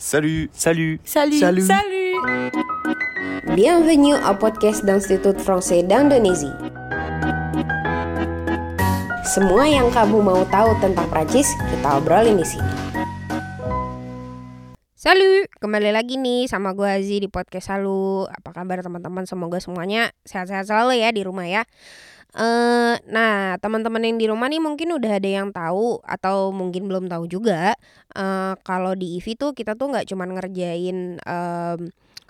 Salut Salut Salut Salut. Salut Bienvenue au podcast d'Institut Français d'Indonésie. Semua yang kamu mau tahu tentang Prancis, kita obrolin di sini. Salut, kembali lagi nih sama gue Azi di podcast Salu. Apa kabar teman-teman? Semoga semuanya sehat-sehat selalu ya di rumah ya. Eh, nah teman-teman yang di rumah nih mungkin udah ada yang tahu atau mungkin belum tahu juga. eh kalau di IVI tuh kita tuh nggak cuma ngerjain em,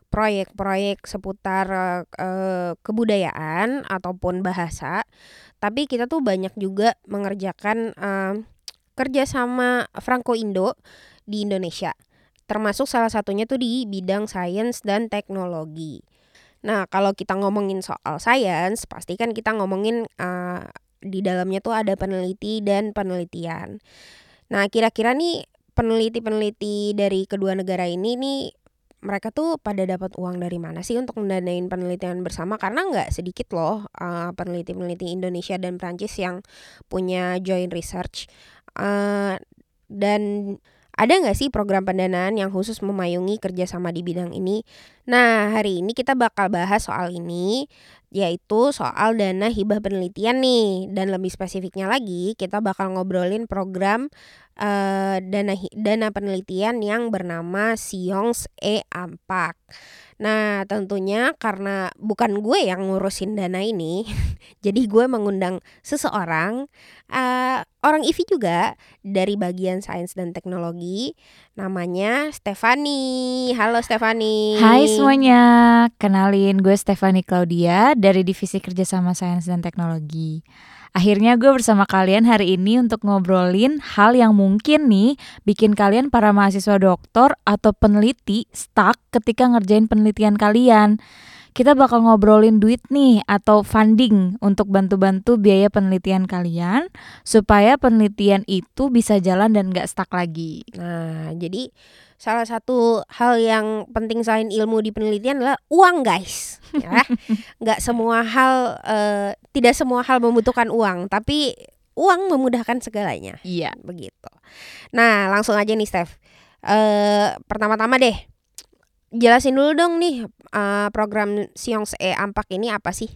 proyek-proyek seputar eh, kebudayaan ataupun bahasa, tapi kita tuh banyak juga mengerjakan em, kerjasama Franco Indo di Indonesia termasuk salah satunya tuh di bidang sains dan teknologi. Nah, kalau kita ngomongin soal sains, pasti kan kita ngomongin uh, di dalamnya tuh ada peneliti dan penelitian. Nah, kira-kira nih peneliti-peneliti dari kedua negara ini nih mereka tuh pada dapat uang dari mana sih untuk mendanain penelitian bersama? Karena nggak sedikit loh uh, peneliti-peneliti Indonesia dan Prancis yang punya joint research. Uh, dan ada nggak sih program pendanaan yang khusus memayungi kerjasama di bidang ini? Nah, hari ini kita bakal bahas soal ini, yaitu soal dana hibah penelitian nih. Dan lebih spesifiknya lagi, kita bakal ngobrolin program eh, dana dana penelitian yang bernama Siongs E Ampak. Nah, tentunya karena bukan gue yang ngurusin dana ini, jadi gue mengundang seseorang, eh, orang IVI juga dari bagian sains dan teknologi, namanya Stefani. Halo Stefani. Hai semuanya, kenalin gue Stefani Claudia dari Divisi Kerjasama Sains dan Teknologi. Akhirnya gue bersama kalian hari ini untuk ngobrolin hal yang mungkin nih bikin kalian para mahasiswa doktor atau peneliti stuck ketika ngerjain penelitian kalian. Kita bakal ngobrolin duit nih atau funding untuk bantu-bantu biaya penelitian kalian supaya penelitian itu bisa jalan dan gak stuck lagi. Nah, jadi salah satu hal yang penting selain ilmu di penelitian adalah uang, guys. Ya, nggak semua hal, eh, tidak semua hal membutuhkan uang, tapi uang memudahkan segalanya. Iya. Begitu. Nah, langsung aja nih, Steph. Eh, pertama-tama deh, jelasin dulu dong nih eh, program Siongs E Ampak ini apa sih?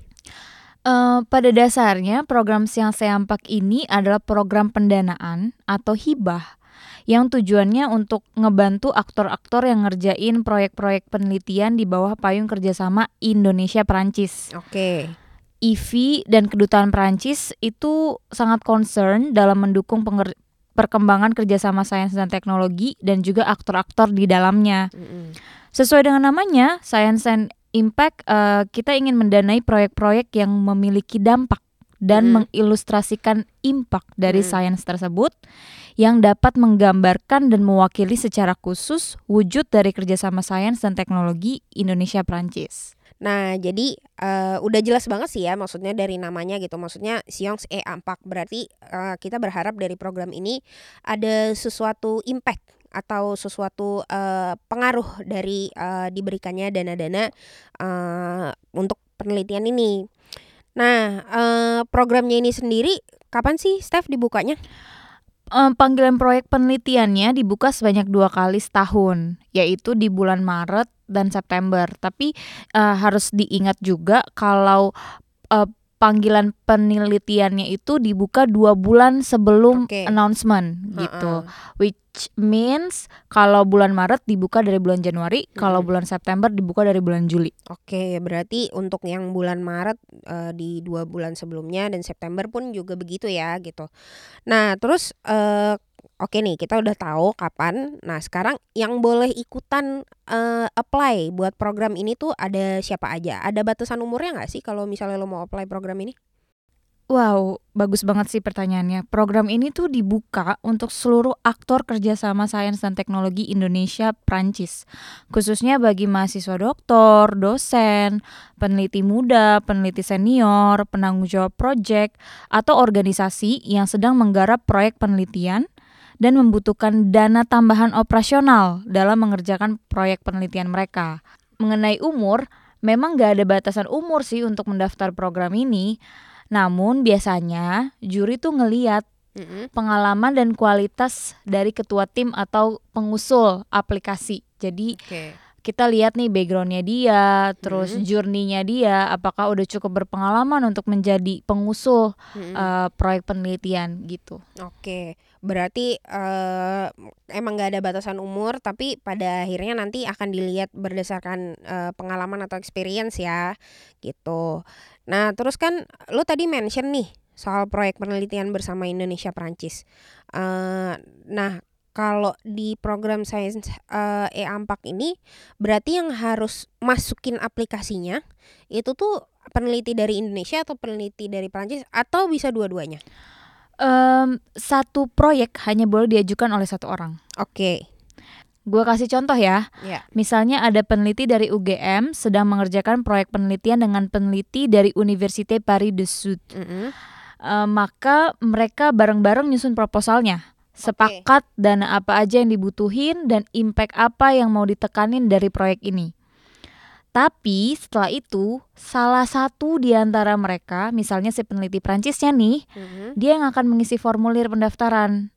Eh, pada dasarnya program Siang Seampak ini adalah program pendanaan atau hibah yang tujuannya untuk ngebantu aktor-aktor yang ngerjain proyek-proyek penelitian di bawah payung kerjasama Indonesia Prancis. Oke. IVI dan kedutaan Prancis itu sangat concern dalam mendukung penger- perkembangan kerjasama sains dan teknologi dan juga aktor-aktor di dalamnya. Sesuai dengan namanya, Science and Impact, eh, kita ingin mendanai proyek-proyek yang memiliki dampak dan Mm. mengilustrasikan impact dari Mm. sains tersebut yang dapat menggambarkan dan mewakili secara khusus wujud dari kerjasama sains dan teknologi Indonesia Prancis. Nah, jadi eh, udah jelas banget sih ya maksudnya dari namanya gitu. Maksudnya Siongs E Ampak berarti eh, kita berharap dari program ini ada sesuatu impact atau sesuatu eh, pengaruh dari eh, diberikannya dana-dana eh, untuk penelitian ini. Nah, eh, programnya ini sendiri kapan sih Steph dibukanya? Eh, panggilan proyek penelitiannya dibuka sebanyak dua kali setahun, yaitu di bulan Maret dan September. Tapi eh, harus diingat juga kalau eh, panggilan penelitiannya itu dibuka dua bulan sebelum Oke. announcement gitu. Heeh. Which means kalau bulan Maret dibuka dari bulan Januari, kalau Mm-mm. bulan September dibuka dari bulan Juli. Oke, berarti untuk yang bulan Maret eh, di dua bulan sebelumnya dan September pun juga begitu ya gitu. Nah, terus eh, oke nih kita udah tahu kapan. Nah, sekarang yang boleh ikutan eh, apply buat program ini tuh ada siapa aja? Ada batasan umurnya nggak sih kalau misalnya lo mau apply program ini? Wow, bagus banget sih pertanyaannya. Program ini tuh dibuka untuk seluruh aktor kerjasama sains dan teknologi Indonesia Prancis. Khususnya bagi mahasiswa doktor, dosen, peneliti muda, peneliti senior, penanggung jawab proyek, atau organisasi yang sedang menggarap proyek penelitian dan membutuhkan dana tambahan operasional dalam mengerjakan proyek penelitian mereka. Mengenai umur, memang gak ada batasan umur sih untuk mendaftar program ini. Namun biasanya juri tuh ngeliat pengalaman dan kualitas dari ketua tim atau pengusul aplikasi. Jadi Oke. Kita lihat nih backgroundnya dia, terus Hmm. journey-nya dia, apakah udah cukup berpengalaman untuk menjadi pengusul Mm-mm. eh, proyek penelitian gitu. Oke, berarti eh, emang nggak ada batasan umur, tapi pada akhirnya nanti akan dilihat berdasarkan eh, pengalaman atau experience ya, gitu. Nah, terus kan lu tadi mention nih soal proyek penelitian bersama Indonesia Prancis. Eh, nah, kalau di program sains eh, e-ampak ini, berarti yang harus masukin aplikasinya itu tuh peneliti dari Indonesia atau peneliti dari Prancis atau bisa dua-duanya? Em, satu proyek hanya boleh diajukan oleh satu orang. Oke. Gua kasih contoh ya. Ya. Misalnya ada peneliti dari UGM sedang mengerjakan proyek penelitian dengan peneliti dari Université Paris de Sud. Mm-mm. Eh, maka mereka bareng-bareng nyusun proposalnya. Sepakat dana apa aja yang dibutuhin dan impact apa yang mau ditekanin dari proyek ini. Tapi setelah itu, salah satu di antara mereka, misalnya si peneliti Prancisnya nih, Mhm. dia yang akan mengisi formulir pendaftaran.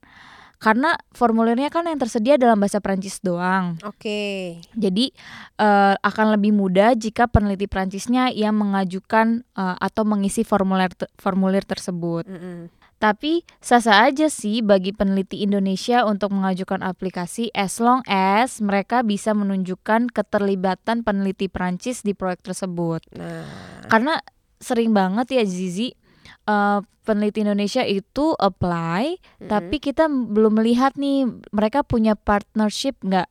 Karena formulirnya kan yang tersedia dalam bahasa Prancis doang. Oke. Jadi eh, akan lebih mudah jika peneliti Prancisnya yang mengajukan eh, atau mengisi formulir te- formulir tersebut. Mm-mm. Tapi sah-sah aja sih bagi peneliti Indonesia untuk mengajukan aplikasi as long as mereka bisa menunjukkan keterlibatan peneliti Prancis di proyek tersebut. Nah, Karena sering banget ya Zizi eh, peneliti Indonesia itu apply mm-mm. tapi kita belum melihat nih mereka punya partnership nggak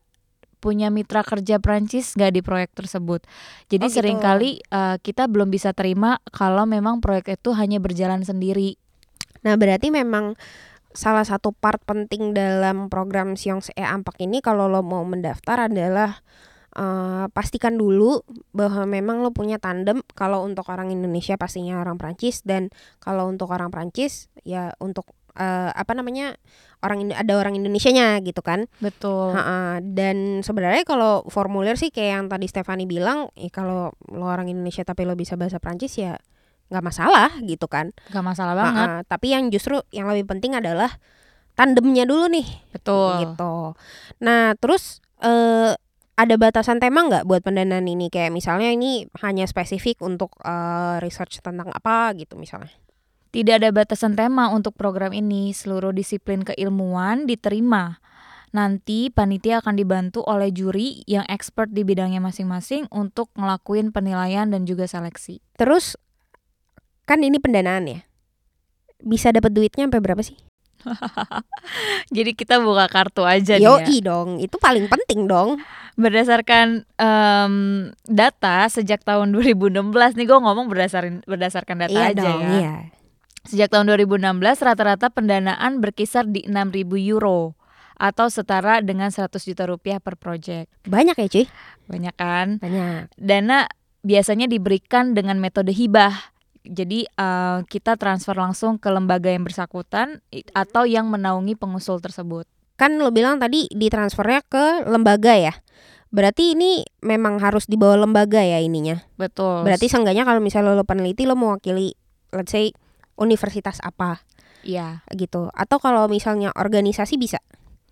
punya mitra kerja Prancis nggak di proyek tersebut. Jadi Oh, gitu. sering kali eh, kita belum bisa terima kalau memang proyek itu hanya berjalan sendiri. Nah berarti memang salah satu part penting dalam program Siongs E Ampak ini kalau lo mau mendaftar adalah eh, pastikan dulu bahwa memang lo punya tandem kalau untuk orang Indonesia pastinya orang Prancis dan kalau untuk orang Prancis ya untuk eh, apa namanya orang ada orang Indonesianya gitu kan. Betul. Ha-ha, dan sebenarnya kalau formulir sih kayak yang tadi Stefani bilang, ya kalau lo orang Indonesia tapi lo bisa bahasa Prancis ya nggak masalah gitu kan. Gak masalah banget. Ha-ha, tapi yang justru yang lebih penting adalah tandemnya dulu nih Betul. gitu. Nah terus eh, ada batasan tema nggak buat pendanaan ini kayak misalnya ini hanya spesifik untuk eh, research tentang apa gitu misalnya. Tidak ada batasan tema untuk program ini. Seluruh disiplin keilmuan diterima. Nanti panitia akan dibantu oleh juri yang expert di bidangnya masing-masing untuk ngelakuin penilaian dan juga seleksi. Terus kan ini pendanaan ya. Bisa dapat duitnya sampai berapa sih? Jadi kita buka kartu aja nih ya. Yoi dong, itu paling penting dong. Berdasarkan em, data sejak tahun 2016 nih gue ngomong berdasarkan berdasarkan data iya aja dong, ya. iya. Sejak tahun 2016 rata-rata pendanaan berkisar di 6.000 euro atau setara dengan 100 juta rupiah per project. Banyak ya cuy? Banyak kan? Banyak. Dana biasanya diberikan dengan metode hibah. Jadi eh, kita transfer langsung ke lembaga yang bersangkutan atau yang menaungi pengusul tersebut. Kan lo bilang tadi ditransfernya ke lembaga ya. Berarti ini memang harus dibawa lembaga ya ininya. Betul. Berarti seenggaknya kalau misalnya lo peneliti lo mewakili let's say universitas apa iya, gitu. Atau kalau misalnya organisasi bisa.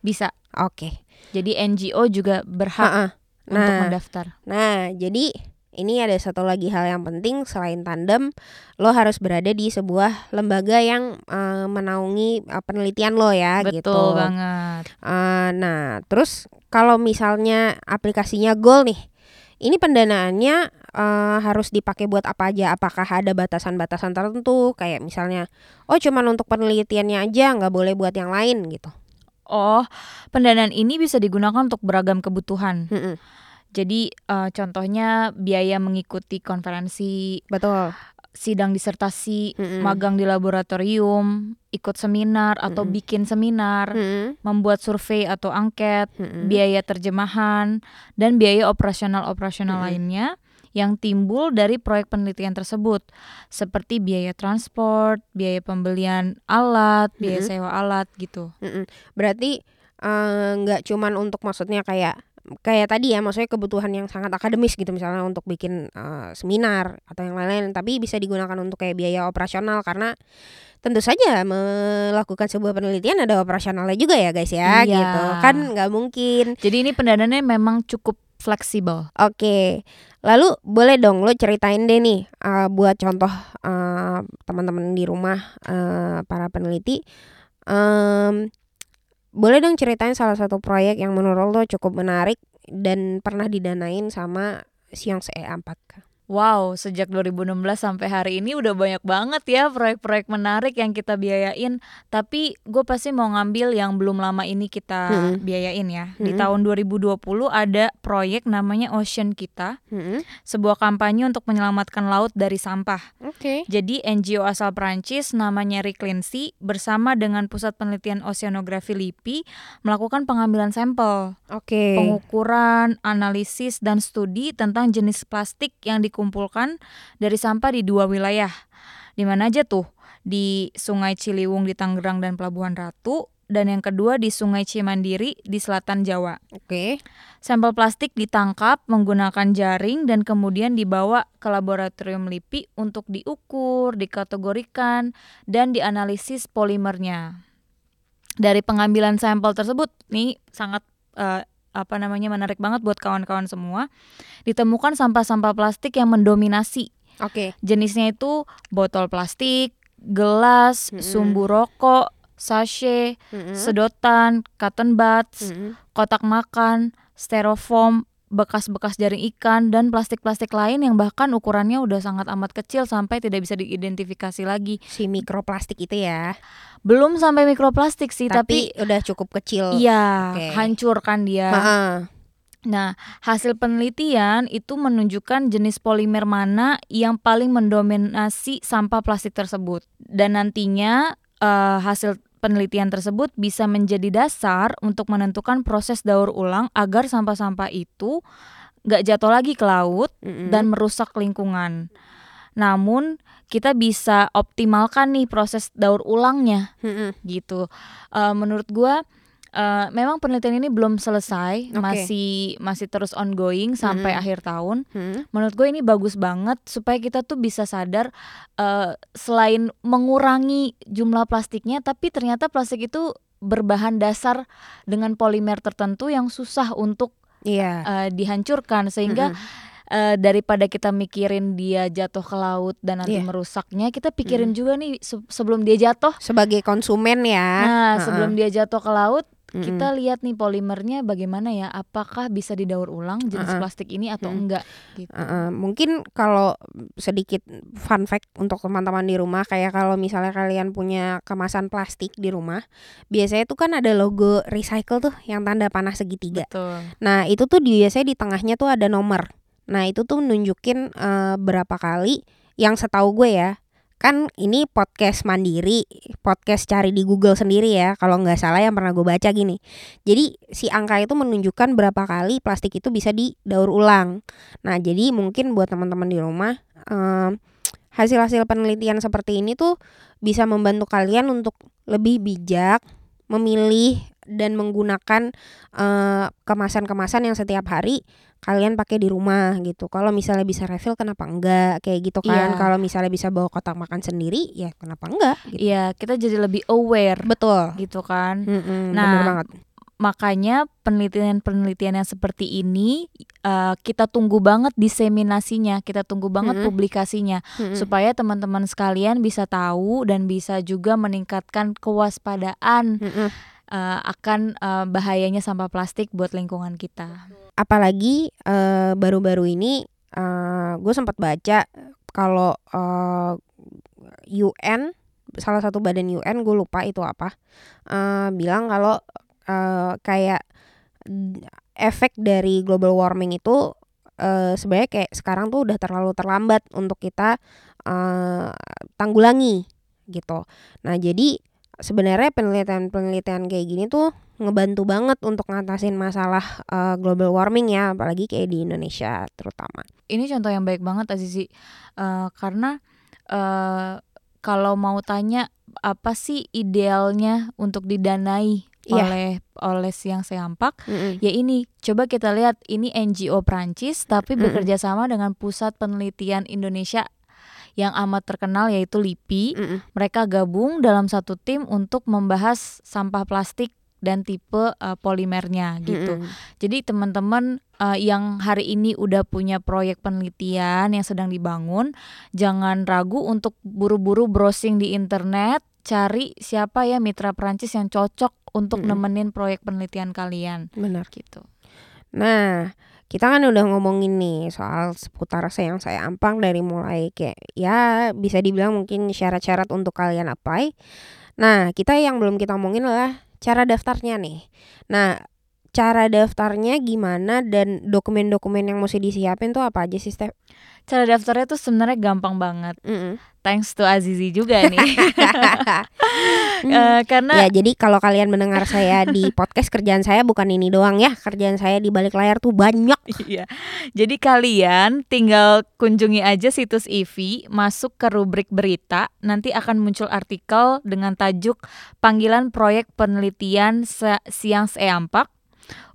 bisa. Oke. Jadi NGO juga berhak Ha-ha. untuk Nah, mendaftar. Nah, jadi ini ada satu lagi hal yang penting selain tandem, lo harus berada di sebuah lembaga yang eh, menaungi eh, penelitian lo ya Betul gitu. banget. Eh, nah, terus kalau misalnya aplikasinya Goal nih, ini pendanaannya eh, harus dipakai buat apa aja? Apakah ada batasan-batasan tertentu? Kayak misalnya, oh cuman untuk penelitiannya aja, nggak boleh buat yang lain gitu. Oh, pendanaan ini bisa digunakan untuk beragam kebutuhan. Mm-mm, Jadi eh, contohnya biaya mengikuti konferensi, betul. sidang disertasi, Mm-mm. magang di laboratorium, ikut seminar atau Mm-mm. bikin seminar, Mm-mm, membuat survei atau angket, mm-mm. biaya terjemahan, dan biaya operasional-operasional Mm-mm. lainnya yang timbul dari proyek penelitian tersebut, seperti biaya transport, biaya pembelian alat, biaya Mm-mm. sewa alat gitu. Mm-mm. Berarti eh, nggak cuman untuk maksudnya kayak kayak tadi ya maksudnya kebutuhan yang sangat akademis gitu misalnya untuk bikin uh, seminar atau yang lain-lain tapi bisa digunakan untuk kayak biaya operasional karena tentu saja melakukan sebuah penelitian ada operasionalnya juga ya guys ya Iya. gitu kan nggak mungkin Jadi ini pendanaannya memang cukup fleksibel. Oke, lalu boleh dong lo ceritain deh nih uh, buat contoh uh, teman-teman di rumah uh, para peneliti, em, boleh dong ceritain salah satu proyek yang menurut lo cukup menarik dan pernah didanain sama Xiong E4. Wow, sejak 2016 sampai hari ini udah banyak banget ya proyek-proyek menarik yang kita biayain. Tapi gue pasti mau ngambil yang belum lama ini kita Mm-mm. biayain ya. Di Mm-mm. tahun 2020 ada proyek namanya Ocean Kita, Hmm, sebuah kampanye untuk menyelamatkan laut dari sampah. Oke. Jadi NGO asal Prancis namanya Reclincy bersama dengan Pusat Penelitian Oceanografi LIPI melakukan pengambilan sampel, Oke. pengukuran, analisis dan studi tentang jenis plastik yang dikumpulkan dari sampah di dua wilayah. Di mana aja tuh? Di Sungai Ciliwung di Tangerang dan Pelabuhan Ratu dan yang kedua di Sungai Cimandiri di selatan Jawa. Oke. Sampel plastik ditangkap menggunakan jaring dan kemudian dibawa ke laboratorium LIPI untuk diukur, dikategorikan, dan dianalisis polimernya. Dari pengambilan sampel tersebut, nih sangat eh, apa namanya menarik banget buat kawan-kawan semua. Ditemukan sampah-sampah plastik yang mendominasi. Oke. Jenisnya itu botol plastik, gelas, Mm-mm. sumbu rokok, sachet, Mm-mm. sedotan, cotton buds, Mm-mm. kotak makan, styrofoam, bekas-bekas jaring ikan, dan plastik-plastik lain yang bahkan ukurannya udah sangat amat kecil sampai tidak bisa diidentifikasi lagi. Si mikroplastik itu ya. Belum sampai mikroplastik sih, tapi, Tapi, udah cukup kecil. iya Oke. hancur kan dia. Ha-ha. Nah, hasil penelitian itu menunjukkan jenis polimer mana yang paling mendominasi sampah plastik tersebut. Dan nantinya eh, hasil penelitian tersebut bisa menjadi dasar untuk menentukan proses daur ulang agar sampah-sampah itu nggak jatuh lagi ke laut Mm-mm. dan merusak lingkungan. Namun kita bisa optimalkan nih proses daur ulangnya Mm-mm. gitu. Eh, menurut gua eh, memang penelitian ini belum selesai, Oke. masih masih terus ongoing sampai Mm-mm. akhir tahun. Mm. Menurut gue ini bagus banget supaya kita tuh bisa sadar eh, selain mengurangi jumlah plastiknya, tapi ternyata plastik itu berbahan dasar dengan polimer tertentu yang susah untuk Iya. eh, dihancurkan sehingga Mm-mm. eh, daripada kita mikirin dia jatuh ke laut dan nanti Iya. merusaknya, kita pikirin juga nih se- sebelum dia jatuh. sebagai konsumen ya. Nah, Ha-ha. sebelum dia jatuh ke laut, Kita lihat nih polimernya bagaimana ya, apakah bisa didaur ulang jenis Uh-uh. plastik ini atau Mm-mm. enggak gitu. Uh-uh. mungkin kalau sedikit fun fact untuk teman-teman di rumah kayak kalau misalnya kalian punya kemasan plastik di rumah biasanya tuh kan ada logo recycle tuh yang tanda panah segitiga Betul. nah itu tuh biasanya di tengahnya tuh ada nomor nah itu tuh nunjukin eh, berapa kali yang setahu gue ya kan ini podcast mandiri podcast cari di Google sendiri ya. Kalau nggak salah yang pernah gue baca gini. Jadi si angka itu menunjukkan berapa kali plastik itu bisa didaur ulang. Nah jadi mungkin buat teman-teman di rumah em, hasil-hasil penelitian seperti ini tuh bisa membantu kalian untuk lebih bijak memilih dan menggunakan eh, kemasan-kemasan yang setiap hari kalian pakai di rumah gitu. Kalau misalnya bisa refill kenapa enggak kayak gitu kan. Iya. Kalau misalnya bisa bawa kotak makan sendiri ya kenapa enggak gitu. Iya, kita jadi lebih aware Betul. gitu kan. Mm-mm, Nah, bener banget. Makanya penelitian-penelitian yang seperti ini eh, kita tunggu banget diseminasinya, kita tunggu banget Mm-mm. publikasinya Mm-mm. supaya teman-teman sekalian bisa tahu dan bisa juga meningkatkan kewaspadaan Mm-mm. eh, akan eh, bahayanya sampah plastik buat lingkungan kita. Apalagi eh, baru-baru ini gue sempat baca kalau eh, UN salah satu badan UN gue lupa itu apa eh, bilang kalau eh, kayak efek dari global warming itu eh, sebenarnya kayak sekarang tuh udah terlalu terlambat untuk kita eh, tanggulangi gitu. Nah jadi sebenarnya penelitian-penelitian kayak gini tuh ngebantu banget untuk ngatasin masalah eh, global warming ya, apalagi kayak di Indonesia terutama. Ini contoh yang baik banget Azizi Eh, karena eh, kalau mau tanya apa sih idealnya untuk didanai Iya. oleh oleh Siang Seampak? Mm-mm. Ya ini, coba kita lihat ini NGO Prancis tapi Mm-mm. bekerja sama dengan Pusat Penelitian Indonesia yang amat terkenal yaitu LIPI. Mm-mm. Mereka gabung dalam satu tim untuk membahas sampah plastik dan tipe uh, polimernya gitu. Mm-mm. Jadi teman-teman uh, yang hari ini udah punya proyek penelitian yang sedang dibangun, jangan ragu untuk buru-buru browsing di internet, cari siapa ya mitra Prancis yang cocok untuk Mm-mm. nemenin proyek penelitian kalian Benar. gitu. Nah, kita kan udah ngomongin nih soal seputar sayang saya ampang dari mulai kayak ya bisa dibilang mungkin syarat-syarat untuk kalian apply. Nah, kita yang belum kita omongin adalah cara daftarnya nih. Nah, cara daftarnya gimana dan dokumen-dokumen yang mesti disiapin tuh apa aja sih, Steph? Cara daftarnya tuh sebenarnya gampang banget. Mm-mm. Thanks to Azizi juga nih. Hmm. Eh, karena Ya, jadi kalau kalian mendengar saya di podcast kerjaan saya bukan ini doang ya. Kerjaan saya di balik layar tuh banyak. Iya. Jadi kalian tinggal kunjungi aja situs IVI, masuk ke rubrik berita, nanti akan muncul artikel dengan tajuk Panggilan Proyek Penelitian Siang Seampak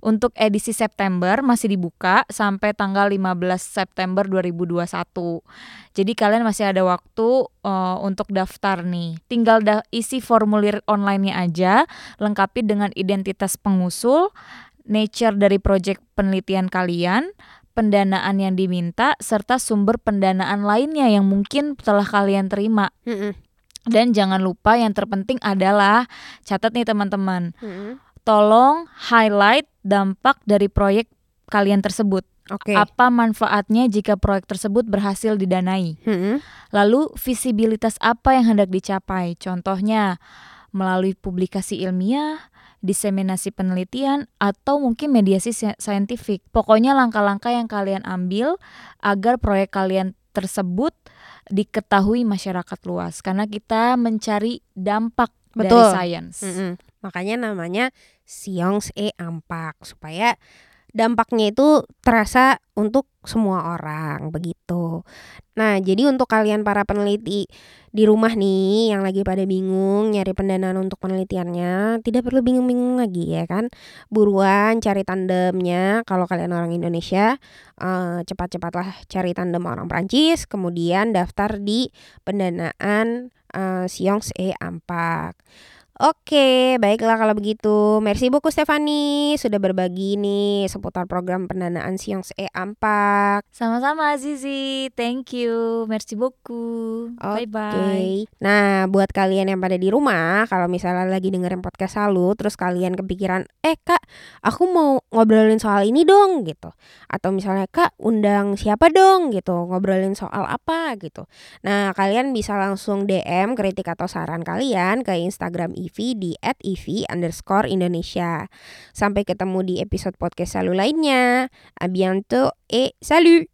untuk edisi September masih dibuka sampai tanggal 15 September 2021. Jadi kalian masih ada waktu eh, untuk daftar nih. Tinggal da- isi formulir online-nya aja, lengkapi dengan identitas pengusul, nature dari proyek penelitian kalian, pendanaan yang diminta, serta sumber pendanaan lainnya yang mungkin telah kalian terima. Mm-mm. Dan jangan lupa yang terpenting adalah catat nih teman-teman, Mm-mm. Tolong highlight dampak dari proyek kalian tersebut. Oke. Apa manfaatnya jika proyek tersebut berhasil didanai? Mm-mm. Lalu visibilitas apa yang hendak dicapai? Contohnya melalui publikasi ilmiah, diseminasi penelitian, atau mungkin mediasi si- saintifik. Pokoknya langkah-langkah yang kalian ambil agar proyek kalian tersebut diketahui masyarakat luas. Karena kita mencari dampak dari Betul. sains. Mm-mm. Makanya namanya Siongs E Ampak supaya dampaknya itu terasa untuk semua orang begitu. Nah, jadi untuk kalian para peneliti di rumah nih yang lagi pada bingung nyari pendanaan untuk penelitiannya, tidak perlu bingung-bingung lagi ya kan. Buruan cari tandemnya kalau kalian orang Indonesia, eh, cepat-cepatlah cari tandem orang Prancis, kemudian daftar di pendanaan eh, Siongs E Ampak. Oke, baiklah kalau begitu. Merci beaucoup Stefani sudah berbagi nih seputar program pendanaan Siongs E Ampak. Sama-sama Azizi, thank you, merci beaucoup, bye bye. Oke. Nah, buat kalian yang pada di rumah, kalau misalnya lagi dengerin podcast Salu, terus kalian kepikiran, eh kak, aku mau ngobrolin soal ini dong, gitu. Atau misalnya kak, undang siapa dong, gitu, ngobrolin soal apa, gitu. Nah, kalian bisa langsung DM kritik atau saran kalian ke Instagram Ivi di @ivi underscore Indonesia. Sampai ketemu di episode podcast Salu lainnya. A bientôt et salut!